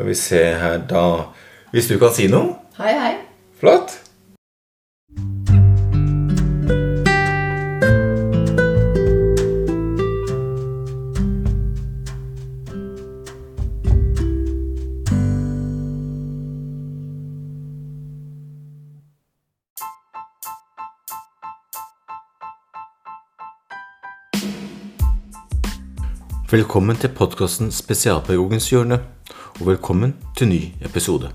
Skal vi se her, da Hvis du kan si noe? Hei, hei. Flott. Velkommen til podkasten Spesialpedagogens hjørne, og velkommen til ny episode.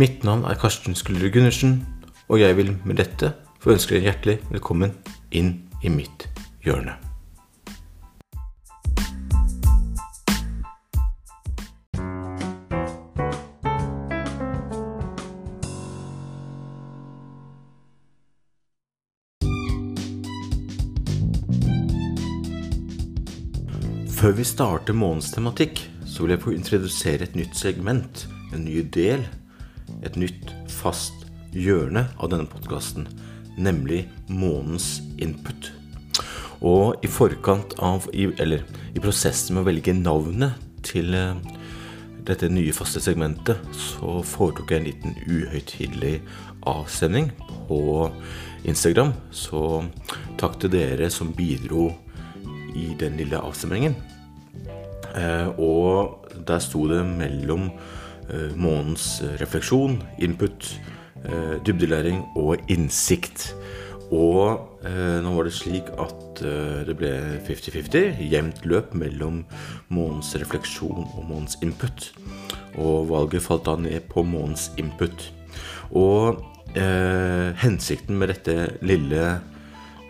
Mitt navn er Karsten Skullerud Gundersen, og jeg vil med dette få ønske deg hjertelig velkommen inn i mitt hjørne. Før vi starter månedens tematikk, så vil jeg få introdusere et nytt segment, en ny del, et nytt fast hjørne av denne podkasten, nemlig månens input. Og i forkant av, eller i prosessen med å velge navnet til eh, dette nye faste segmentet, så foretok jeg en liten uhøytidelig avsending på Instagram. Så takk til dere som bidro i den lille avstemningen. Eh, og der sto det mellom månens refleksjon, input, eh, dybdelæring og innsikt. Og eh, nå var det slik at eh, det ble 50-50, jevnt løp mellom månens refleksjon og månens input. Og valget falt da ned på månens input. Og eh, hensikten med dette lille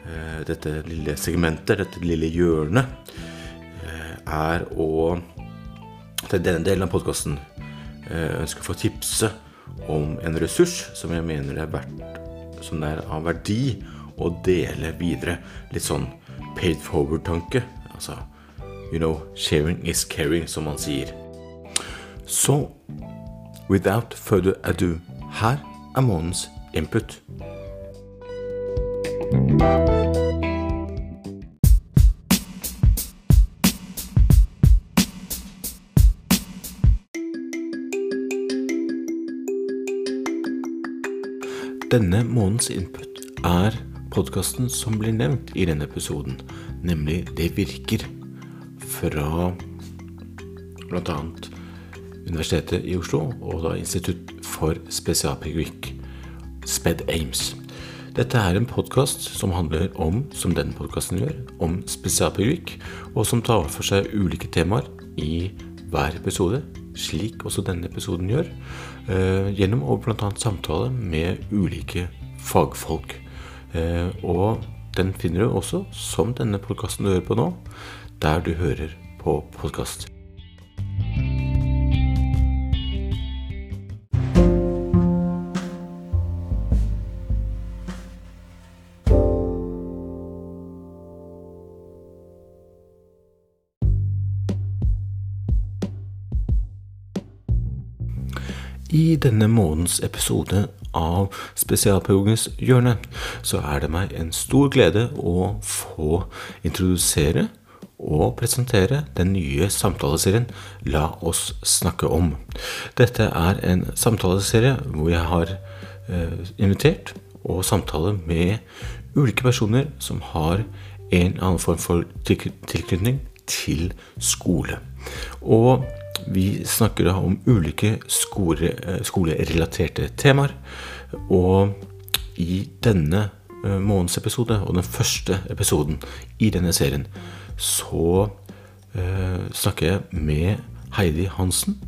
eh, dette lille segmentet, dette lille hjørnet, eh, er å til denne delen av podkasten ønsker å få tipse om en ressurs som jeg mener er verdt som det er av verdi å dele videre. Litt sånn paid forward-tanke. Altså you know, sharing is caring, som man sier. Så without further ado, her er månedens input. Denne månedens input er podkasten som blir nevnt i denne episoden, nemlig Det virker, fra bl.a. Universitetet i Oslo og da Institutt for spesialpedagogikk, SPED Ames. Dette er en podkast som handler om, som denne podkasten gjør, om spesialpedagogikk, og som tar for seg ulike temaer i hver episode, slik også denne episoden gjør, eh, gjennom å bl.a. samtale med ulike fagfolk. Eh, og den finner du også, som denne podkasten du hører på nå, der du hører på podkast. I denne månedens episode av Spesialpedagogenes hjørne så er det meg en stor glede å få introdusere og presentere den nye samtaleserien La oss snakke om. Dette er en samtaleserie hvor jeg har eh, invitert og samtale med ulike personer som har en annen form for tilknytning til skole. Og vi snakker da om ulike skole, skolerelaterte temaer. Og i denne månedens episode, og den første episoden i denne serien, så eh, snakker jeg med Heidi Hansen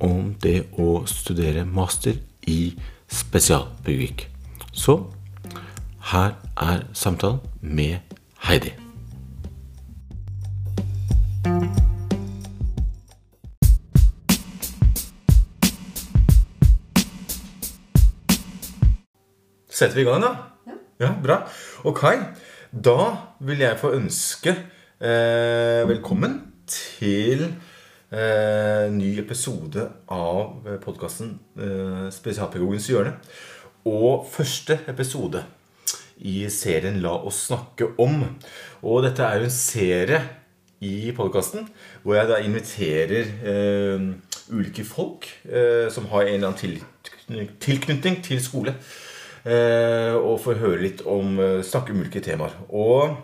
om det å studere master i spesialpedagogikk. Så her er samtalen med Heidi. Setter vi i gang, da? Ja. ja bra. Ok. Da vil jeg få ønske eh, velkommen til eh, ny episode av podkasten eh, Spesialpedagogens hjørne. Og første episode i serien La oss snakke om. Og dette er jo en serie i podkasten. Hvor jeg da inviterer eh, ulike folk eh, som har en eller annen tilknytning til skole. Eh, og får høre litt om eh, snakke om ulike temaer. Og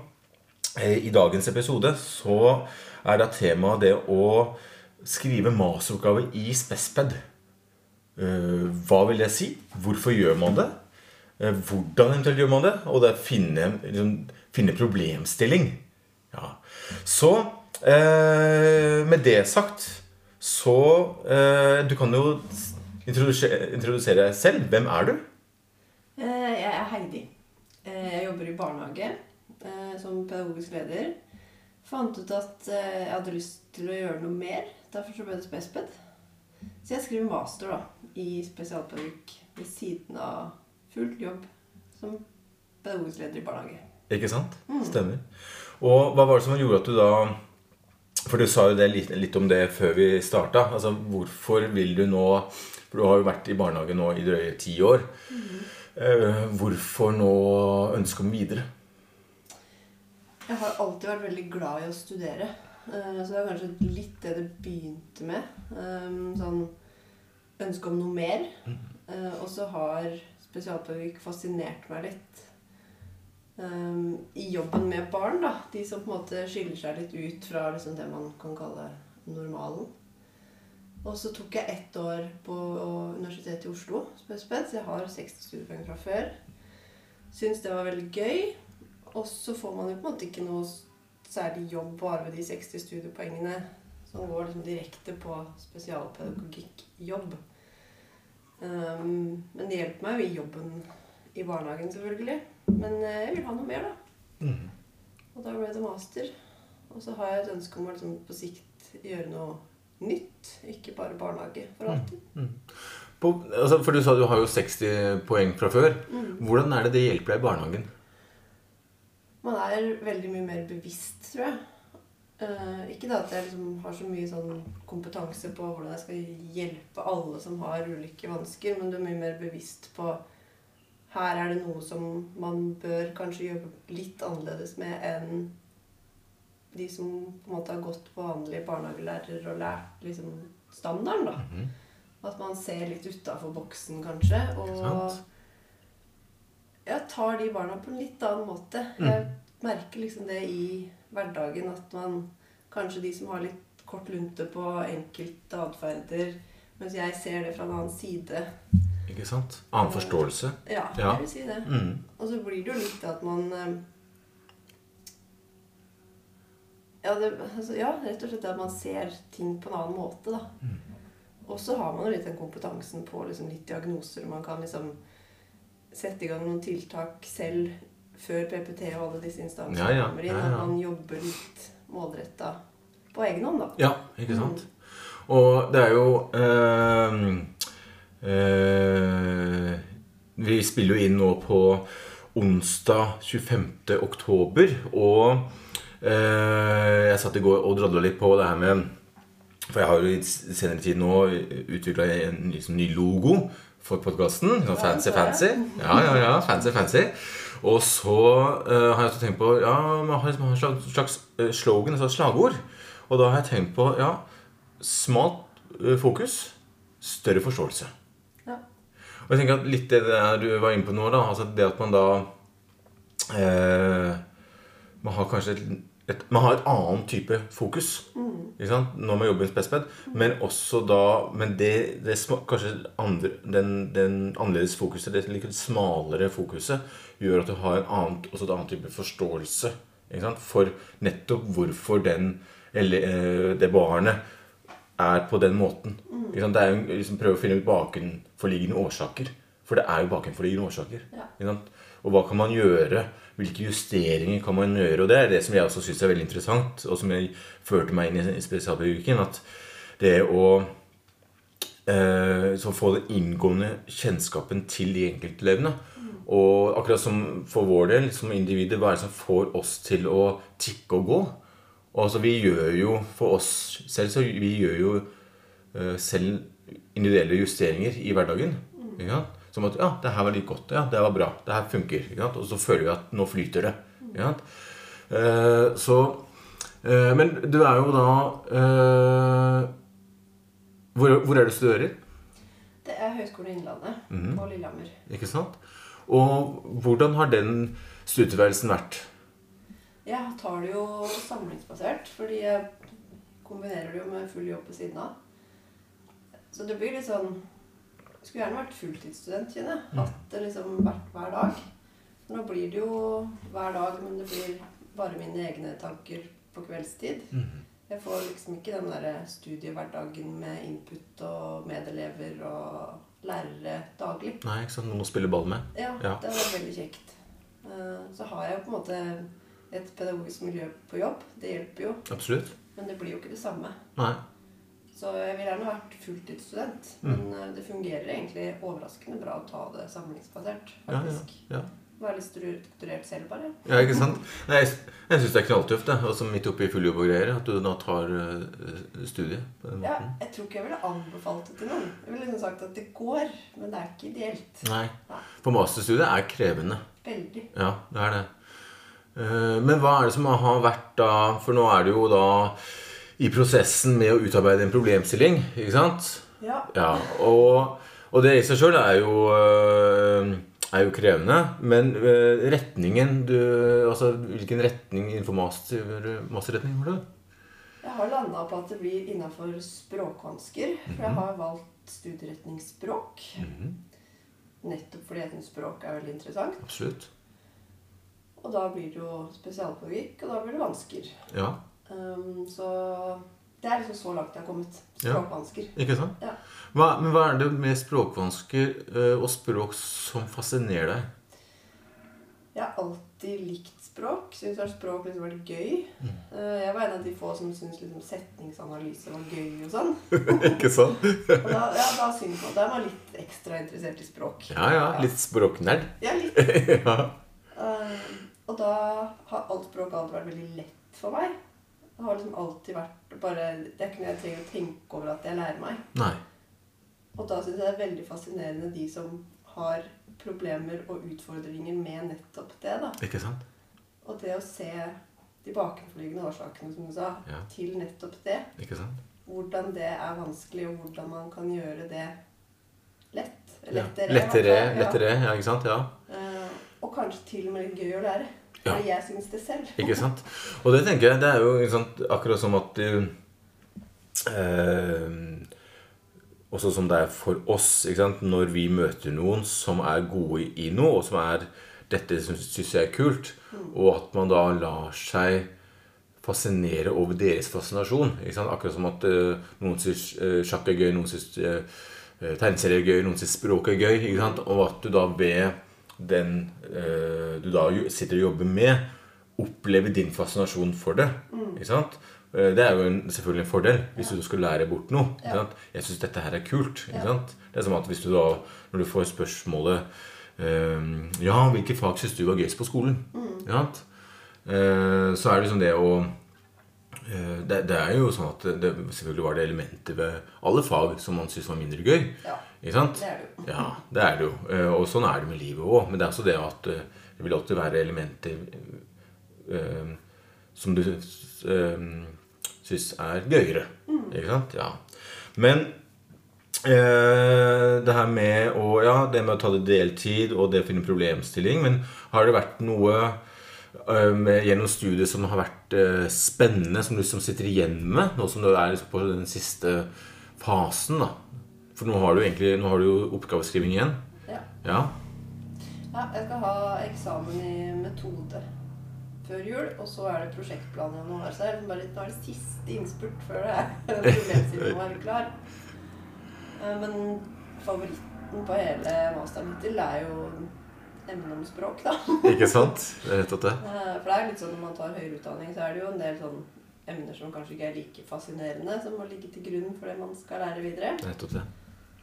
eh, i dagens episode så er da temaet det å skrive masteroppgave i Spesped. Hva vil det si? Hvorfor gjør man det? Hvordan eventuelt gjør man det? Og det er finne, liksom, finne problemstilling. Ja. Så eh, med det sagt så eh, Du kan jo introdusere deg selv. Hvem er du? Eh, Jeg er Heidi. Eh, Jeg jobber i barnehage eh, som pedagogisk leder. Fant ut at jeg hadde lyst til å gjøre noe mer. Derfor så ble det Spesped. Så jeg skriver master da, i spesialpedagogikk ved siden av fullt jobb som pedagogisk leder i barnehage. Ikke sant? Stemmer. Og hva var det som gjorde at du da For du sa jo det litt, litt om det før vi starta. Altså, hvorfor vil du nå For du har jo vært i barnehage nå i drøye ti år. Eh, hvorfor nå ønske om videre? Jeg har alltid vært veldig glad i å studere. Eh, Så det er kanskje litt det det begynte med. Um, Sånn ønske om noe mer. Eh, Og så har spesialpedagogikk fascinert meg litt. I jobben med barn, da. De som på en måte skiller seg litt ut fra liksom det man kan kalle normalen. Og så tok jeg ett år på Universitetet i Oslo, spesped, så jeg har 60 studiepoeng fra før. Syns det var veldig gøy. Og så får man jo på en måte ikke noe særlig jobb bare ved de 60 studiepoengene som går liksom direkte på spesialpedagogikk-jobb. Um, men det hjelper meg jo i jobben i barnehagen, selvfølgelig. Men eh, jeg vil ha noe mer, da. Og da ble det master. Og så har jeg et ønske om å liksom på sikt gjøre noe nytt. Ikke bare barnehage for alltid. På, altså, for du sa du har jo 60 poeng fra før. Hvordan er det det hjelper deg i barnehagen? Man er veldig mye mer bevisst, tror jeg. Uh, ikke da at jeg liksom har så mye sånn kompetanse på hvordan jeg skal hjelpe alle som har ulike vansker, men du er mye mer bevisst på her er det noe som man bør kanskje gjøre litt annerledes med enn de som på en måte har gått på vanlig barnehagelærer og lært liksom standarden, da. Mhm. At man ser litt utafor boksen, kanskje. Og jeg tar de barna på en litt annen måte. Jeg merker liksom det i hverdagen at man Kanskje de som har litt kort lunte på enkelte atferder, mens jeg ser det fra en annen side. Ikke sant? Annen forståelse. Ja, Ja. jeg vil si det. Mm. Og så blir det jo litt at man eh, ja, det, altså, ja, rett og slett at man ser ting på en annen måte, da. Og så har man jo litt den kompetansen på liksom, litt diagnoser. og Man kan liksom sette i gang noen tiltak selv før PPT og alle disse instansene Ja, ja, kommer inn. At man jobber litt målretta på egen hånd, da. Ja, ikke sant? Og det er jo øh, øh, Vi spiller jo inn nå på onsdag 25. oktober, og jeg satt i går og drodla litt på det her med For jeg har jo i senere tid nå utvikla en ny logo for podkasten. Sånn fancy, fancy. Ja, ja, ja, fancy, fancy. Og så uh, har jeg også tenkt på Ja, man har et slags, slags eh, slogan, altså slagord. Og da har jeg tenkt på ja, smalt eh, fokus, større forståelse. Ja. Og jeg tenker at litt det der du var inne på nå, da, altså det at man da eh, Man har kanskje et, et, man har et annet type fokus ikke sant? når man jobber i Spesped, men også da Men det, det kanskje andre, den, den annerledes fokuset, det litt smalere fokuset, gjør at du har en annen, også et annet type forståelse ikke sant? for nettopp hvorfor den, eller, eh, det barnet er på den måten. Ikke sant? Det er jo liksom prøve å finne ut bakenforliggende årsaker. For det er jo bakenforliggende årsaker. Ja. Ikke sant? Og hva kan man gjøre? Hvilke justeringer kan man gjøre? Og det er det som jeg også syns er veldig interessant, og som jeg førte meg inn i, spesialpedagogikken. At det å eh, få den inngående kjennskapen til de enkeltelevene. Og akkurat som for vår del, som individer, hva er det som får oss til å tikke og gå? Og altså, vi gjør jo for oss selv så vi gjør jo eh, selv individuelle justeringer i hverdagen. Sant? Som at ja, det her var litt godt. Ja, det var bra. Det her funker. Ikke sant? Og så føler vi at nå flyter det. Ikke? Eh, så Eh, men du er jo da eh, hvor, hvor er det du studerer? Det er Høgskolen i mm -hmm. på Lillehammer. Ikke sant? Og hvordan har den studietilværelsen vært? Jeg tar det jo samlingsbasert, fordi jeg kombinerer det jo med full jobb på siden av. Så det blir litt sånn Skulle gjerne vært fulltidsstudent, kjenner jeg. Mm. Hatt det liksom vært hver dag. Nå blir det jo hver dag, men det blir bare mine egne tanker på kveldstid. Jeg får liksom ikke den der studiehverdagen med input og medelever og lærere daglig. Nei, ikke sant? Noen å spille ball med? Ja, Ja. det var veldig kjekt. Eh, Så har jeg jo på en måte et pedagogisk miljø på jobb. Det hjelper jo, Absolutt. men det blir jo ikke det samme. Nei. Så jeg vil gjerne vært fulltidsstudent, Mm. men eh, det fungerer egentlig overraskende bra å ta det samlingsbasert, Ja, ja, faktisk. ja. Være litt strukturert selv, bare. Ja, ikke sant? Nei, jeg jeg syns det er knalltøft, det. Altså midt oppi full jobb og greier. At du da tar uh, studiet på den Ja, jeg tror ikke jeg ville anbefalt det til noen. Jeg ville liksom sagt at det går, men det er ikke ideelt. Nei. For masterstudiet er krevende. Veldig. Ja, det er det. Uh, Men hva er det som har vært da For nå er det jo da i prosessen med å utarbeide en problemstilling, ikke sant? Ja. Ja, og, og det i seg sjøl er, øh, er jo krevende. Men øh, retningen du Altså hvilken retning innenfor har du? Jeg har landa på at det blir innafor språkvansker. For jeg har valgt studieretning språk. Nettopp fordi jeg syns språk er veldig interessant. Absolutt. Og da blir det jo spesialpedagogikk, og da blir det vansker. Ja, Um, så det er liksom så langt jeg har kommet. Ja. Språkvansker. ikke sant? Ja. Hva, men hva er det med språkvansker uh, og språk som fascinerer deg? Jeg har alltid likt språk. Syns språk liksom vært gøy. Mm. Uh, jeg var en av de få som syntes liksom setningsanalyse var gøy og sånn. ikke sant? Og da, ja, da syns man, da er man litt ekstra interessert i språk. Ja, ja. Litt språknerd. Ja, litt. ja. Uh, og da har alt språk alltid vært veldig lett for meg. Det har liksom alltid vært bare Det er ikke noe jeg trenger å tenke over at jeg lærer meg. Nei. Og da syns jeg det er veldig fascinerende de som har problemer og utfordringer med nettopp det. da. Ikke sant? Og det å se de bakenforliggende årsakene, som du sa, Ja. til nettopp det. Ikke sant? Hvordan det er vanskelig, og hvordan man kan gjøre det lett. Ja. Lettere. Lettere, hvert fall, ja. lettere. Ja, ikke sant? Ja. Eh, og kanskje til og med gøy å lære. Ja. Jeg syns det selv. Ikke sant? Og det tenker jeg, det er jo sant, akkurat som at du eh, Også som det er for oss, når vi møter noen som er gode i noe, og som er Dette syns jeg er kult. Og at man da lar seg fascinere over deres fascinasjon. Akkurat som at uh, noen syns uh, sjakk er gøy, noen syns uh, tegneserier er gøy, noen syns språk er gøy. Og at du da ved den eh, du da sitter og jobber med, opplever din fascinasjon for det. Ikke sant? Eh, Det er jo en, selvfølgelig en fordel hvis du skal lære bort noe. Ikke Ja. sant? Jeg syns dette her er kult. Ikke Ja. sant? Det er som at hvis du da, når du får spørsmålet eh, Ja, hvilke fag syns du var gøyest på skolen? Ikke sant? Eh, så er det liksom det å det, det er jo sånn at det, selvfølgelig var det elementer ved alle fag som man syntes var mindre gøy. Ja, Ikke sant? det er det jo. Ja, det er det jo. Eh, Og sånn er det med livet òg. Men det er også det at eh, det vil alltid være elementer øh, som du øh, syns er gøyere. Ikke sant? Ja. Men øh, det her med å Ja, det med å ta det deltid og det å finne problemstilling, men har det vært noe eh, gjennom studiet som har vært eh, spennende, som du liksom sitter igjen med, nå som du er liksom på den siste fasen? da For nå har du egentlig Nå har du jo oppgaveskriving igjen. Ja. Ja. ja, jeg skal ha eksamen i metode før jul, og så er det prosjektplan i januar. Så er liksom bare nå er det siste innspurt før det er problemstillingen må være klar. Eh, Men favoritten på hele masteren hittil er jo emnet om språk, da. Ikke sant? Det er nettopp det. Eh, For det er litt sånn når man tar høyere utdanning, så er det jo en del sånn emner som kanskje ikke er like fascinerende, som må ligge til grunn for det man skal lære videre. Er nettopp det.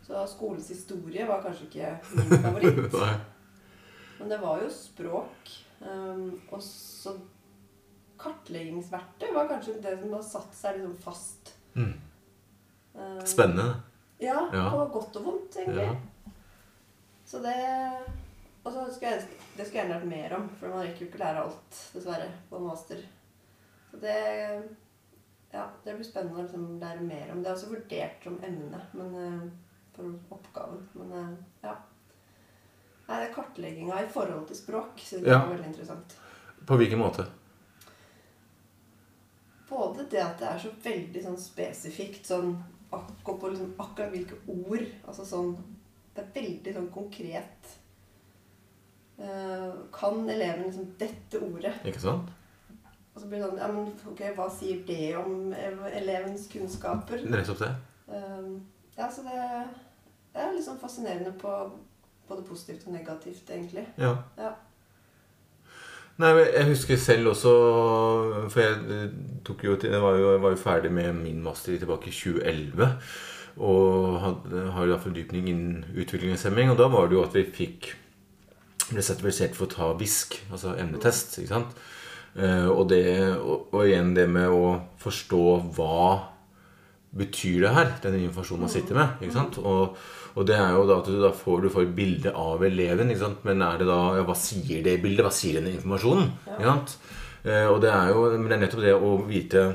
Så skolens historie var kanskje ikke min favoritt. Nei. Men det var jo språk. Um, og så kartleggingsverktøy var kanskje det som har satt seg liksom fast. Mm. Um, Spennende. Ja, Ja. på godt og vondt, egentlig. Ja. Så det Og så skulle jeg, det skulle jeg gjerne lært mer om, for man rekker jo ikke lære alt, dessverre, på en master. Så det Ja, det blir spennende å liksom lære mer om. Det er også vurdert som emne men, eh, for oppgaven. Men eh, ja. Nei, det kartlegginga i forhold til språk synes jeg Ja. var veldig interessant. På hvilken måte? Både det at det er så veldig sånn spesifikt sånn akkurat, på liksom akkurat hvilke ord Altså sånn Det er veldig sånn konkret. Eh, kan eleven liksom dette ordet? Ikke sant? Og så blir det sånn Ja, men ok, hva sier det om elevens kunnskaper? Nettopp det. Eh, ja, så det, det er liksom fascinerende på både positivt og negativt, egentlig. Ja. Ja. Nei, Jeg husker selv også For jeg eh, tok jo til Jeg var jo, jeg var jo ferdig med min master tilbake i 2011. Og hadde, har iallfall fordypning innen utviklingshemming. Og da var det jo at vi fikk ble sertifisert for å ta VISK, altså emnetest. ikke sant? Eh, og, det, og, og igjen det med å forstå hva betyr det her, den informasjonen man sitter med. ikke sant? Og, og det er jo da at du da får, du får et bilde av eleven. ikke sant? Men er det da, ja, hva sier det bildet? Hva sier den informasjonen? ikke sant? Eh, og det er jo men det er nettopp det å vite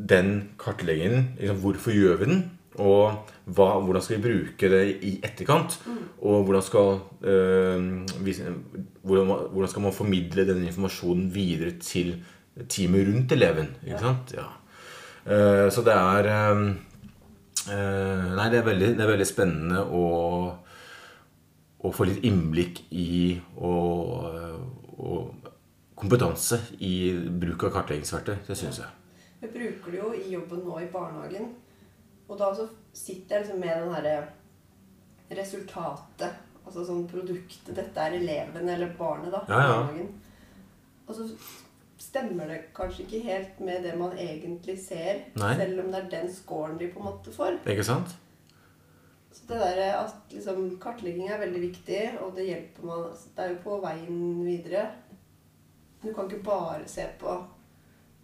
den kartleggingen. Liksom, hvorfor gjør vi den? Og hva, hvordan skal vi bruke det i etterkant? Og hvordan skal, øh, vi, hvordan, hvordan skal man formidle denne informasjonen videre til teamet rundt eleven? ikke sant? Ja. Uh, så det er uh, Nei, det er veldig, det er veldig spennende å, å få litt innblikk i og, og kompetanse i bruk av kartleggingsverktøy. Det syns jeg. Vi bruker det jo i jobben nå i barnehagen. Og da så sitter jeg liksom med den herre resultatet. Altså sånn produktet. Dette er eleven eller barnet, da. Ja, ja. Og så stemmer det kanskje ikke helt med det man egentlig ser. Nei. Selv om det er den scoren de på en måte får. Ikke sant? Så det der at liksom, kartlegging er veldig viktig, og det hjelper man Det er jo på veien videre. Du kan ikke bare se på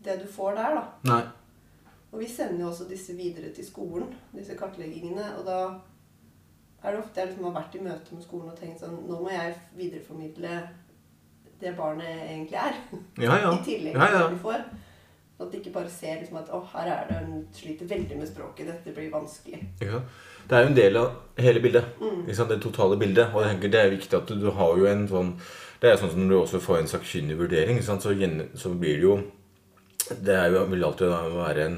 det du får der, da. Nei. Og vi sender jo også disse videre til skolen, disse kartleggingene. Og da er det ofte jeg liksom har vært i møte med skolen og tenkt sånn Nå må jeg videreformidle det barnet egentlig er. Ja, ja. I tillegg til det de får. At de ikke bare ser liksom at å, her er det hun sliter veldig med språket. Dette blir vanskelig. Ja. Det er jo en del av hele bildet. Mm. Liksom? Det totale bildet. Og jeg tenker det er viktig at du, du har jo en sånn Det er sånn som når du også får en sakkyndig vurdering? Så, så blir det jo Det er jo, vil alltid være en,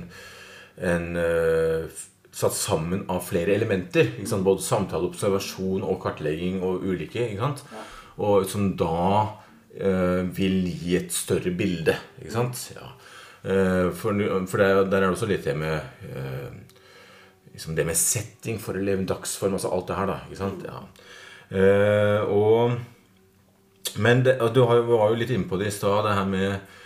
en uh, Satt sammen av flere elementer. Både samtale, observasjon og kartlegging og ulike. Ikke sant? Ja. Og som da uh, vil gi et større bilde. Ikke sant? Ja. Uh, for for det, er der er det også litt det med liksom det med setting for eleven, dagsform, altså alt det her, da. Ikke sant? Ja. Og Men det, du var jo litt inne på det i stad, det her med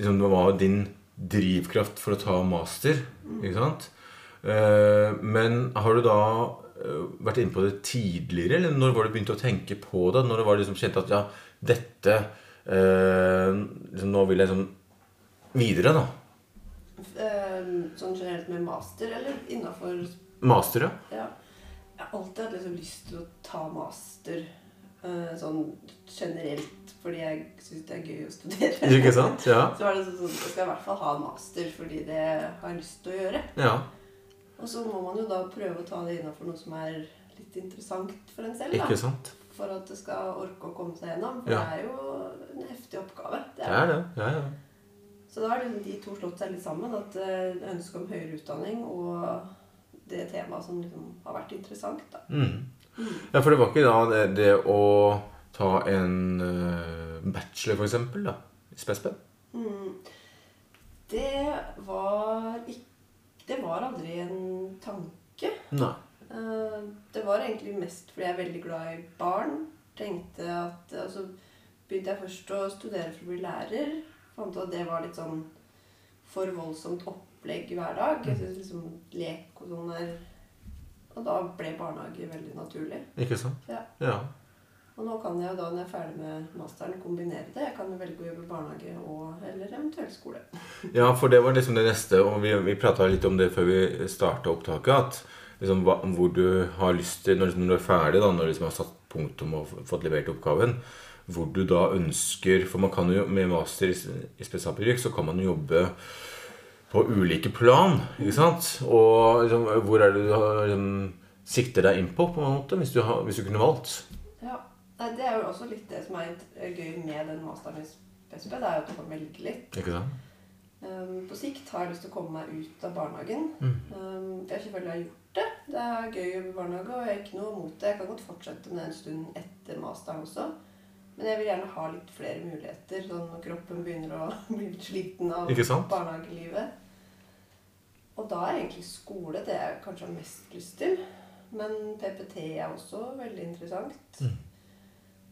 liksom, Det var din drivkraft for å ta master, ikke sant? Eh, men har du da eh, vært inne på det tidligere, eller når var du begynte å tenke på det? Når du var liksom kjente at ja, dette eh, liksom, Nå vil jeg liksom videre, da. Sånn generelt med master, eller innafor Master, ja. Ja. Jeg har alltid hatt liksom lyst til å ta master sånn generelt fordi jeg syns det er gøy å studere. Ikke sant? Ja. Så var det sånn sånn, jeg skal i hvert fall ha en master fordi det har jeg lyst til å gjøre. ja. Og så må man jo da prøve å ta det innafor noe som er litt interessant for en selv. Ikke da. sant? For at det skal orke å komme seg gjennom. For Ja. det er jo en heftig oppgave. Det Det er det. Ja, ja. Så da har liksom de to slått seg litt sammen. At eh, ønsket om høyere utdanning og det temaet som liksom har vært interessant. da. Mm. Ja, for det var ikke da det, det å ta en eh, bachelor, for eksempel, da, i spespen? Mm. Det var ikke Det var aldri en tanke. Nei. Eh, Det var egentlig mest fordi jeg er veldig glad i barn. Tenkte at altså, begynte jeg først å studere for å bli lærer. Fant ut at det var litt sånn for voldsomt opplegg hver dag. Jeg synes liksom lek og sånn er Og da ble barnehage veldig naturlig. Ikke sant? Ja. Ja. Og nå kan jeg jo da, når jeg er ferdig med masteren, kombinere det. Jeg kan jo velge å jobbe barnehage og eller eventuelt skole. ja, for det var liksom det neste, og vi, vi prata litt om det før vi starta opptaket. At liksom, hva, hvor du har lyst til, når, liksom, når du er ferdig, da, når du liksom har satt punktum og fått levert oppgaven, hvor du da ønsker For man kan jo med master i, i spesialpedagogikk så kan man jo jobbe på ulike plan. ikke sant? Og liksom, hvor er det du har, liksom, sikter deg inn på, på en måte, hvis du, har, hvis du kunne valgt? Ja. Det er jo også litt det som er gøy med den masteren i PSP. Det er jo at du kan velge litt. Ikke sant? Um, på sikt har jeg lyst til å komme meg ut av barnehagen. Mm. Um, jeg selvfølgelig har gjort det. Det er gøy å jobbe i barnehage, og jeg har ikke noe mot det. Jeg kan godt fortsette med det en stund etter masteren også. Men jeg vil gjerne ha litt flere muligheter, sånn når kroppen begynner å bli litt sliten av barnehagelivet. Og da er egentlig skole det jeg kanskje har mest lyst til. Men PPT er også veldig interessant. Mm.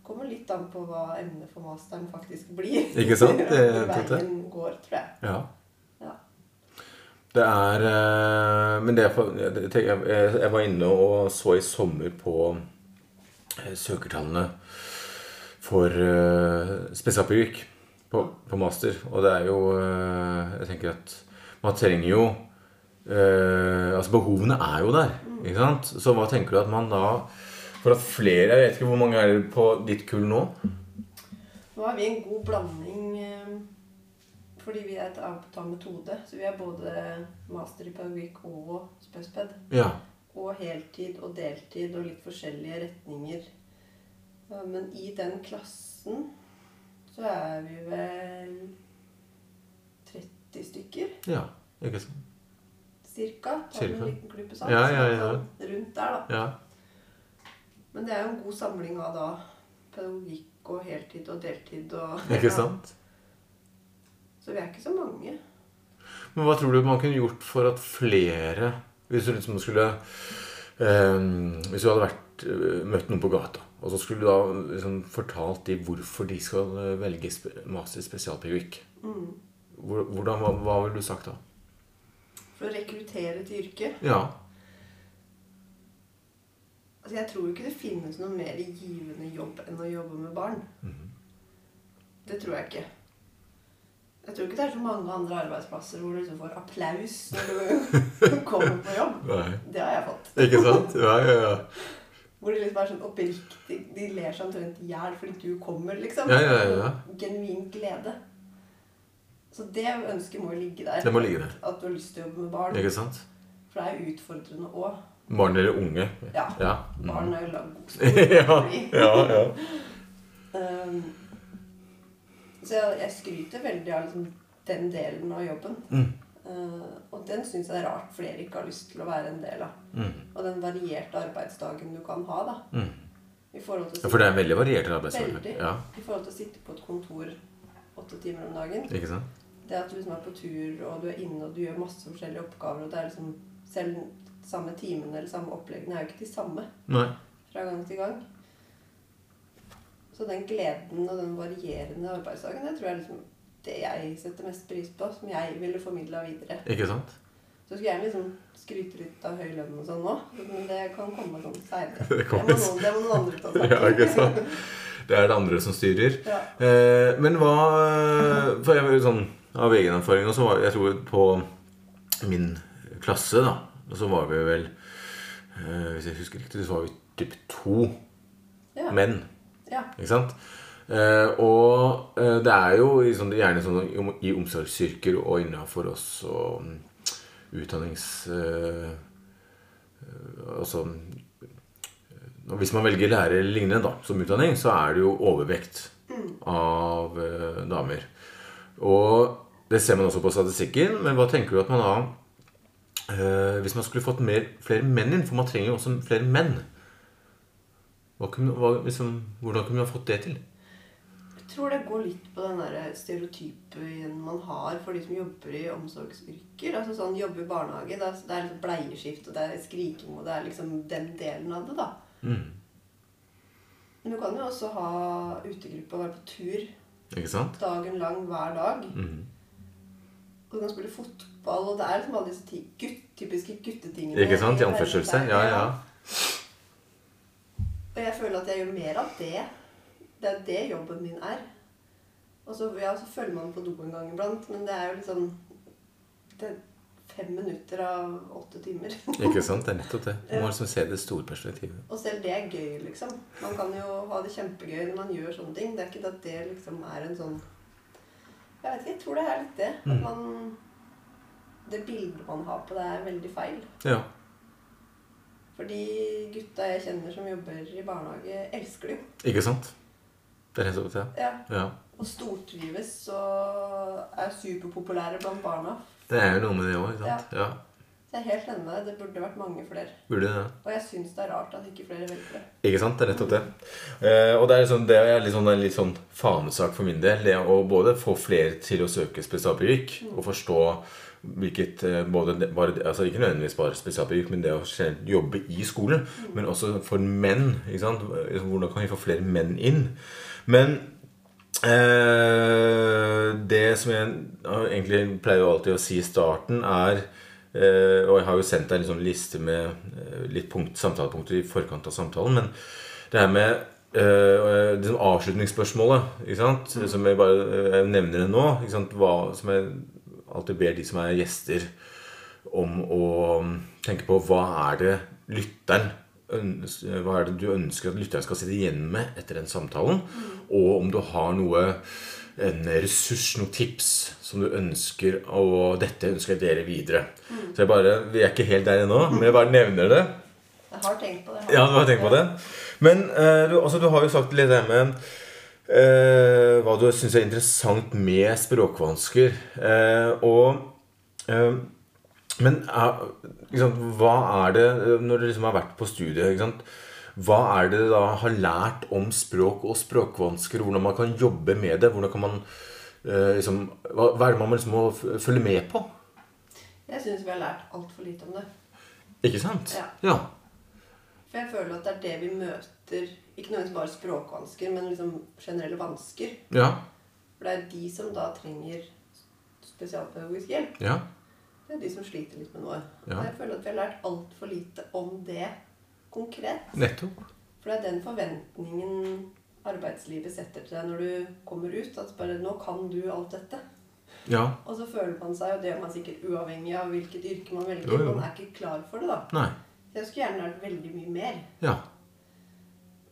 Kommer litt an på hva emnet for masteren faktisk blir. Ikke sant? Det veien går, tror jeg. Ja. Ja. Det er eh, Men det jeg, jeg, var inne og så i sommer på eh, søkertallene for uh, spesialpedagogikk på, på master. Og det er jo eh, Jeg tenker at man trenger jo eh, Altså behovene er jo der. Ikke sant? Så hva tenker du at man da For at flere Jeg vet ikke hvor mange er det på ditt kull nå? Nå har vi en god blanding eh, fordi vi er et tar metode. Så vi er både master i pedagogikk og spesped. Ja. Og heltid og deltid og litt forskjellige retninger. Men i den klassen så er vi vel 30 stykker, ja. Ikke sant? Cirka. Cirka. en liten klype salt. Ja, ja, ja. Rundt der, da. Ja. Men det er jo en god samling av da pedagogikk og heltid og deltid og Ikke sant? Så vi er ikke så mange. Men hva tror du man kunne gjort for at flere Hvis du liksom skulle eh, Hvis du hadde vært, eh, møtt noen på gata, og så skulle du da liksom fortalt de hvorfor de skal eh, velge master i spesialpedagogikk, Mm. hvordan, hva, hva ville du sagt da? For å rekruttere til yrket. Ja. Altså, jeg tror ikke det finnes noe mer givende jobb enn å jobbe med barn. Mhm. Det tror jeg ikke. Jeg tror ikke det er så mange andre arbeidsplasser hvor du liksom får applaus når du kommer på jobb. Nei. Det har jeg fått. Ikke sant? Ja, ja, ja. Hvor de liksom er sånn oppriktig De ler seg omtrent i hjel fordi du kommer, liksom. Ja, ja, ja. Genuin glede. Så det ønsket må ligge der. Det må ligge der. At du har lyst til å jobbe med barn. Ikke sant? For det er jo utfordrende òg. Barn eller unge. Ja. Ja. Mm. Barn er jo lagd ja, ja, ja. Um, så jeg, jeg skryter veldig av liksom den delen av jobben. Mm. Uh, og den syns jeg er rart flere ikke har lyst til å være en del av. Mm. Og den varierte arbeidsdagen du kan ha, da. Mm. Ja, For det er en veldig variert arbeidsdag. Veldig. Ja, I forhold til å sitte på et kontor åtte timer om dagen. ikke sant? Det at du liksom er på tur, og du er inne og du gjør masse forskjellige oppgaver, og det er liksom Selv samme timene eller samme oppleggene er jo ikke de samme Nei. fra gang til gang. Så den gleden og den varierende arbeidsdagen, det tror jeg er liksom det jeg setter mest pris på, som jeg ville formidla videre. Ikke sant? Så skulle jeg liksom skryte litt av høy lønn og sånn nå, men det kan komme sånn seinere. Det Det, må noen- andre ta seg av. Ja, ikke sant? Det er det andre som styrer. Ja. Eh, men hva For jeg var jo sånn av egen erfaring og så var Jeg tror på min klasse, da, og så var vi vel eh, Hvis jeg husker riktig, så var vi typ to Ja. menn. ja. Ikke sant? Eh, og eh, det er jo i sånn, gjerne sånn i, omsorgsyrker og innafor også og utdannings... Eh, eh, altså eh, Hvis man velger lærer eller lignende da, som utdanning, så er det jo overvekt av eh, damer. Og det ser man også på statistikken, men hva tenker du at man da eh, Hvis man skulle fått mer, flere menn inn, for man trenger jo også flere menn kunne, hva, liksom, Hvordan kunne man fått det til? Jeg tror det går litt på den der stereotypen man har for de som jobber i omsorgsyrker. Altså sånn Jobbe i barnehage, det er, det er liksom bleieskift og det er skriking og det er liksom den delen av det, da. Mm. Men du kan jo også ha utegruppe og være på tur Ikke sant? dagen lang hver dag. Mm. Og du kan spille fotball, og det er liksom alle disse ti, gutt, typiske guttetingene. Ikke sant? i I anførselse. Ja, ja. Og jeg føler at jeg gjør mer av det. Det er det jobben min er. Og så, ja, så følger man på do en gang iblant, men det er jo liksom Det fem minutter av åtte timer. Ikke sant? Det er nettopp det. Man må liksom se det store perspektivet. Og selv det er gøy, liksom. Man kan jo ha det kjempegøy når man gjør sånne ting. Det er ikke at det liksom er en sånn Jeg vet ikke, jeg tror det er litt det. At Mm. man Det bildet man har på det, er veldig feil. Ja. For de gutta jeg kjenner som jobber i barnehage, elsker det jo. Ikke sant? Det er nettopp det. Ja. Ja. Og stortrives og er superpopulære blant barna. Det er jo noe med det òg, ikke sant? Ja. Jeg er helt enig med deg. Det burde vært mange flere. Burde det. Ja. Og jeg syns det er rart at ikke flere velger det. Ikke sant? Det er nettopp det. Eh, og det er, liksom, det er litt sånn, en litt sånn fanesak for min del. Det å både få flere til å søke spesialpedagogikk og forstå hvilket eh, både, bare, altså Ikke nødvendigvis bare spesialpedagogikk, men det å jobbe i skolen. Men også for menn. ikke sant? Hvordan kan vi få flere menn inn? Men det som jeg egentlig pleier alltid å si i starten, er eh, Og jeg har jo sendt deg en sånn liste med eh, litt punkt, samtalepunkter i forkant av samtalen. Men det her med eh, det som avslutningsspørsmålet, sant? som jeg bare eh, jeg nevner det nå? Hva, Som jeg alltid ber de som er gjester, om å tenke på hva er det lytteren hva er det du ønsker at lytteren skal sitte igjen med etter den samtalen? Og om du har noe en ressurs, noen tips som du ønsker Og dette ønsker jeg dere videre. Så jeg bare, Vi er ikke helt der ennå, men jeg bare nevner det. Jeg har tenkt på det. Ja, du har tenkt på det. Men eh, du, altså, du har jo sagt litt det med eh, hva du syns er interessant med språkvansker. Eh, og Men eh, sant, hva er det eh, Når du liksom har vært på studiet sant, Hva er det da har lært om språk og språkvansker? Hvordan man kan jobbe med det? Hvordan kan man eh, liksom, hva er det man liksom må følge med på? Jeg syns vi har lært altfor lite om det. Ikke sant? Ja. ja. For jeg føler at det er det vi møter. Ikke nødvendigvis bare språkvansker, men liksom generelle vansker. Ja. For det er de som da trenger spesialpedagogisk hjelp. Ja. Det er de som sliter litt med noe. Ja. Jeg føler at vi har lært altfor lite om det konkret. Nettopp. For det er den forventningen arbeidslivet setter til deg når du kommer ut. At bare 'Nå kan du alt dette'. Ja. Og så føler man seg, og det er man sikkert uavhengig av hvilket yrke man velger, Jo, jo. man er ikke klar for det, da. Nei. Jeg skulle gjerne lært veldig mye mer. Ja.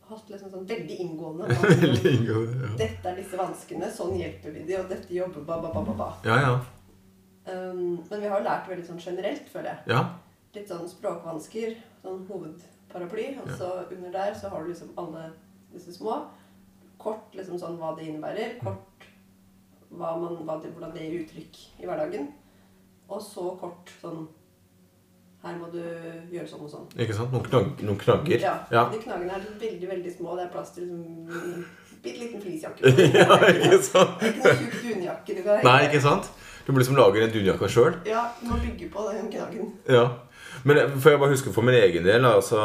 Hatt liksom sånn veldig inngående. Veldig inngående. Ja. Dette er disse vanskene, sånn hjelper vi de, og dette jobber ba, ba, ba, ba. ja, ja. Um, men vi har jo lært veldig sånn generelt, føler jeg. Ja. Litt sånn språkvansker, sånn hovedparaply, og så under der så har du liksom alle disse små. Kort liksom sånn hva det innebærer. Kort hva man, hva det, hvordan det gir uttrykk i hverdagen. Og så kort sånn Her må du gjøre sånn og sånn. Ikke sant? Noen, knag noen knagger. Ja, Ja. De knaggene er veldig, veldig små. Det er plass til liksom en bitte liten fleecejakke. ja, ikke sant? Det er ikke noen tjukk dunjakke du kan Nei, ikke sant? Du må liksom lage en dunjakke sjøl. Ja, du må bygge på den knaggen. Ja. Men for får jeg bare huske for min egen del altså,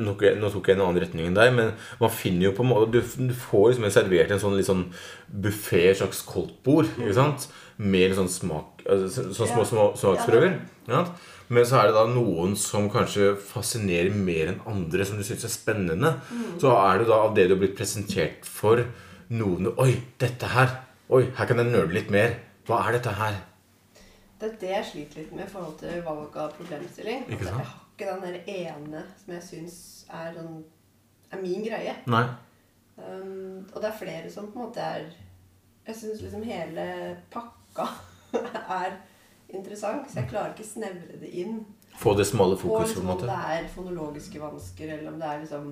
nå, tok jeg- en annen retning enn deg, men man finner jo på en måte Du, får liksom servert en sånn sånn buffé, slags koldtbord, ikke sant? Med sånn smak altså, så- Sånne små, små smaksprøver. Ja. Men så er det da noen som kanskje fascinerer mer enn andre, som du syns er spennende. Så er det da av det du har blitt presentert for, noen Oi, dette her! Oi, her kan jeg nøle litt mer. Hva er dette her? Det er det jeg sliter litt med i forhold til valg av problemstilling. Ikke sant? Jeg har ikke den der ene som jeg syns er, sånn, er min greie. Nei. Um, og det er flere som på en måte er Jeg syns liksom hele pakka er interessant, så jeg klarer ikke snevre det inn. Få det smale fokuset, på en en om måte. det er fonologiske vansker, eller om det er liksom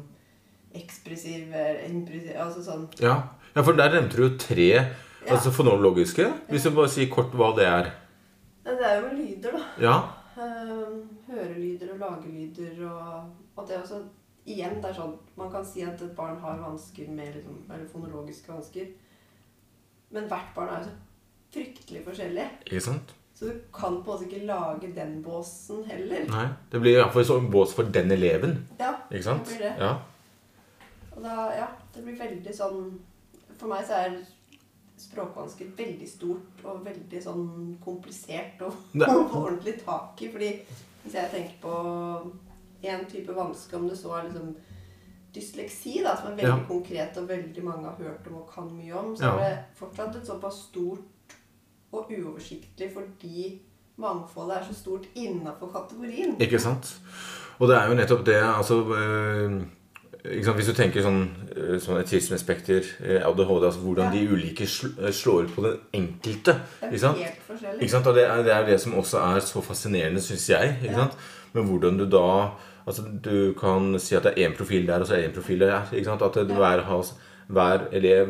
ekspressiv impressiv Altså sånn Ja. ja, for der nevnte du jo tre altså fonologiske. Hvis du bare sier kort hva det er. Det er jo lyder, da. Ja. Um, hørelyder og lagelyder og, og det er også Igjen, det er sånn Man kan si at et barn har vansker med liksom, eller fonologiske vansker. Men hvert barn er jo så fryktelig forskjellig. Ikke sant? Så du kan på en måte ikke lage den båsen heller. Nei. Det blir iallfall sånn bås for den eleven. Ja, Ikke sant? det blir det. Ja. Og da, ja, det blir veldig sånn For meg så er språkvansker veldig stort og veldig sånn komplisert og få ordentlig tak i. Fordi hvis jeg tenker på én type vanske, om det så er liksom dysleksi, da, som er veldig Ja. konkret og veldig mange har hørt om og kan mye om, så Ja. er det fortsatt et såpass stort og uoversiktlig fordi mangfoldet er så stort innafor kategorien. Ikke sant? Og det er jo nettopp det altså øh? Hvis du tenker sånn, sånn autismespekter, øh, ADHD altså Hvordan Ja. de ulike slår ut på den enkelte. Det er Ikke sant? helt forskjellig. Ikke sant? Og det er, det er det som også er så fascinerende, syns jeg. Ikke Ja. sant? Men hvordan du da Altså, du kan si at det er én profil der, og så er det én profil der. Ikke sant? At det, Ja. hver, has, hver elev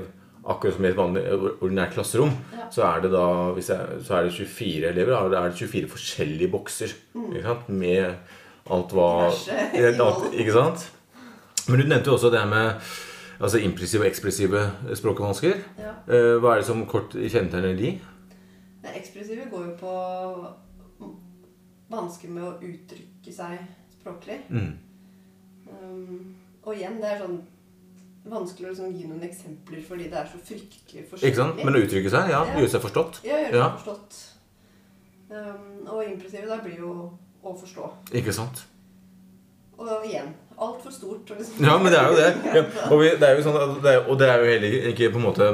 Akkurat som i et vanlig or- ordinært klasserom, Ja. så er det da jeg, så er det 24 elever. Da er det 24 forskjellige bokser. Ikke sant? Med alt hva Diverse alt. Ikke sant? Men du nevnte jo også det her med altså impressive og ekspressive språkvansker. Ja. Eh, Hva er det som kort kjennetegner de? Det ekspressive går jo på vansker med å uttrykke seg språklig. Mm. Um, og igjen, det er sånn vanskelig å liksom gi noen eksempler fordi det er så fryktelig forskjellig. Ikke sant? Men å uttrykke seg, ja. Ja. Gjøre seg forstått. Ja, gjøre seg Ja. forstått. Um, og impressive da blir jo å forstå. Ikke sant? Og igjen, altfor stort. Liksom. Ja, men det er jo det. Ja. Og, vi, det er jo sånn, det er, og det er jo heller ikke på en måte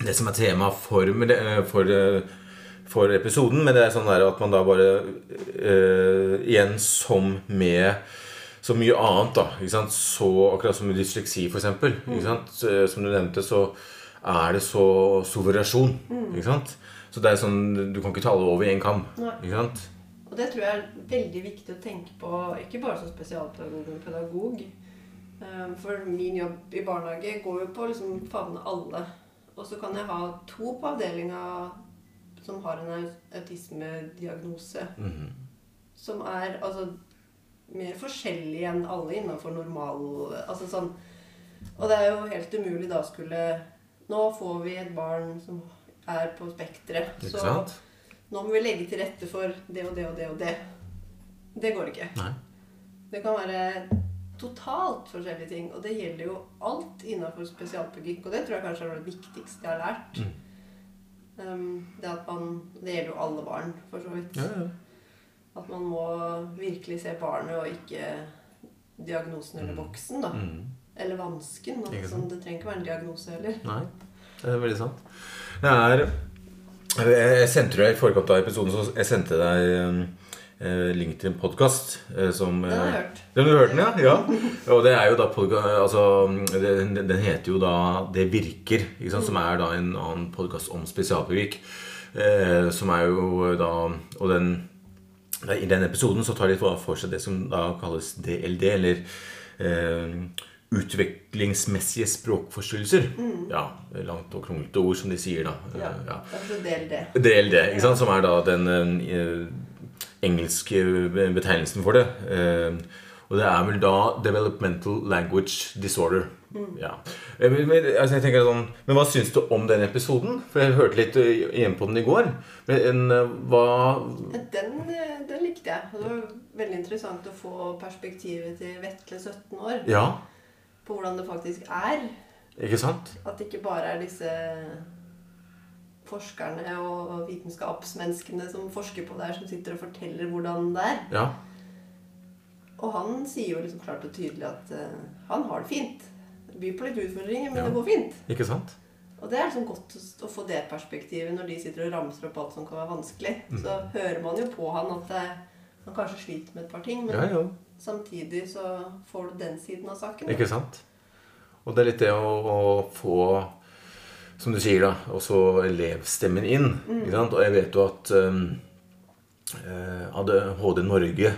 det som er tema for, for, eh, for episoden, men det er sånn at man da bare uh, Igjen som med så mye annet, da. Så akkurat som med dysleksi, sant? Så, Som du nevnte, så er det så suverasjon. Mm. Så det er sånn Du kan ikke ta alle over i én kam. Ikke sant? Og det tror jeg er veldig viktig å tenke på, ikke bare som spesialpedagog. Um, For min jobb i barnehage går jo på å liksom favne alle. Og så kan jeg ha to på avdelinga som har en autismediagnose. autismediagnose. -hmm. Som er altså mer forskjellig enn alle innenfor normal Altså sånn Og det er jo helt umulig da skulle Nå får vi et barn som er på spekteret. Ikke Så sant? Nå må vi legge til rette for det og det og det og det. Det går ikke. Nei. Det kan være totalt forskjellige ting. Og det gjelder jo alt innenfor spesialpedagogikk. Og det tror jeg kanskje er det viktigste jeg har lært. Mm. Um, det at man Det gjelder jo alle barn, for så vidt. Ja, ja. At man må virkelig se barnet og ikke diagnosen eller Mm. boksen, da. Mm. Eller vansken. Altså, det trenger ikke være en diagnose heller. Nei, det er veldig sant. Det er Jeg sendte deg i forkant av episoden Så jeg sendte deg eh, link til en podkast eh, som Den har jeg eh, hørt. Den har hørt den, ja? ja? Og det er jo da altså, den, den heter jo da Det virker, sant? som er da en annen podkast om spesialpedagogikk. Eh, som er jo da Og den i den episoden så tar de for seg det som da kalles DLD, eller eh, utviklingsmessige språkforstyrrelser. Ja, langt og kronglete ord, som de sier, da. Ja. Eh, ja. Del det. DLD, ikke sant? som er da den eh, engelske betegnelsen for det. Eh, og det er vel da Developmental Language Disorder. Ja. Eh, Men, men, altså sånn, men hva syns du om den episoden? For jeg hørte litt eh, igjen på den i går. Men eh, hva Den, eh, den likte jeg. Det var veldig interessant å få perspektivet til Vetle 17 år Ja, på hvordan det faktisk er. ikke sant? At det ikke bare er disse forskerne og vitenskapsmenneskene som forsker på det her, som sitter og forteller hvordan det er. Ja. Og han sier jo liksom klart og tydelig at uh, han har det fint. Det byr på litt utfordringer, men Ja. det går fint. Ikke sant? Og det er liksom godt å- få det perspektivet når de sitter og ramser opp alt som kan være vanskelig. Mm. Så hører man jo på han at uh, han kanskje sliter med et par ting, men Ja, ja. Samtidig så får du den siden av saken. Ikke sant? Og det er litt det å, å få, som du sier, da, også elevstemmen inn. Ikke sant? Og jeg vet jo at um, eh, ADHD Norge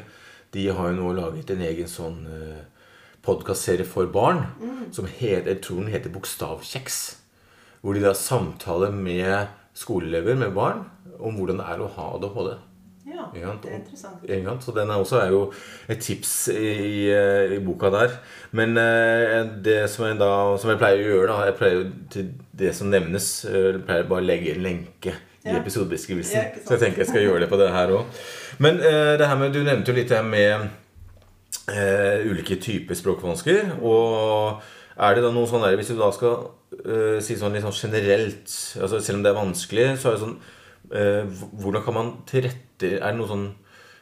de har jo nå laget en egen sånn uh, podkastserie for barn som heter, jeg tror den heter Bokstavkjeks. Hvor de da samtaler med skoleelever, med barn, om hvordan det er å ha ADHD. Ja, det er interessant. Så den er også er jo et tips i, i, i boka der. Men eh, det som jeg, da, som jeg pleier å gjøre, da Jeg pleier til det som nevnes, eh, jeg pleier bare å legge en lenke i Ja. episodebeskrivelsen. Ja, så jeg tenker jeg skal gjøre det på det her òg. Men eh, det her med, du nevnte jo litt det med uh, ulike typer språkvansker. Og er det da noe sånn der Hvis du da skal uh, si sånn litt sånn generelt altså Selv om det er vanskelig, så er det sånn uh, Hvordan kan man tilrette Er det noen sånn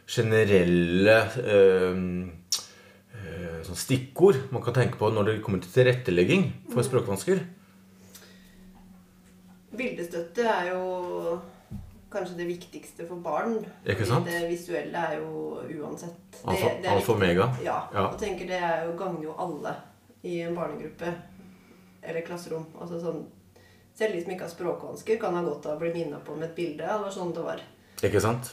generelle øh, øh, sånn stikkord man kan tenke på når det kommer til tilrettelegging for språkvansker? Bildestøtte er jo kanskje det viktigste for barn. Ikke sant? Det visuelle er jo uansett Alfa, det alfa mega. Ja. Ja. Og tenker det er jo, gagner jo alle i en barnegruppe eller klasserom. Altså sånn Selv de som ikke har språkvansker, kan ha godt av å bli minna på med et bilde. Det var sånn det var. Ikke sant?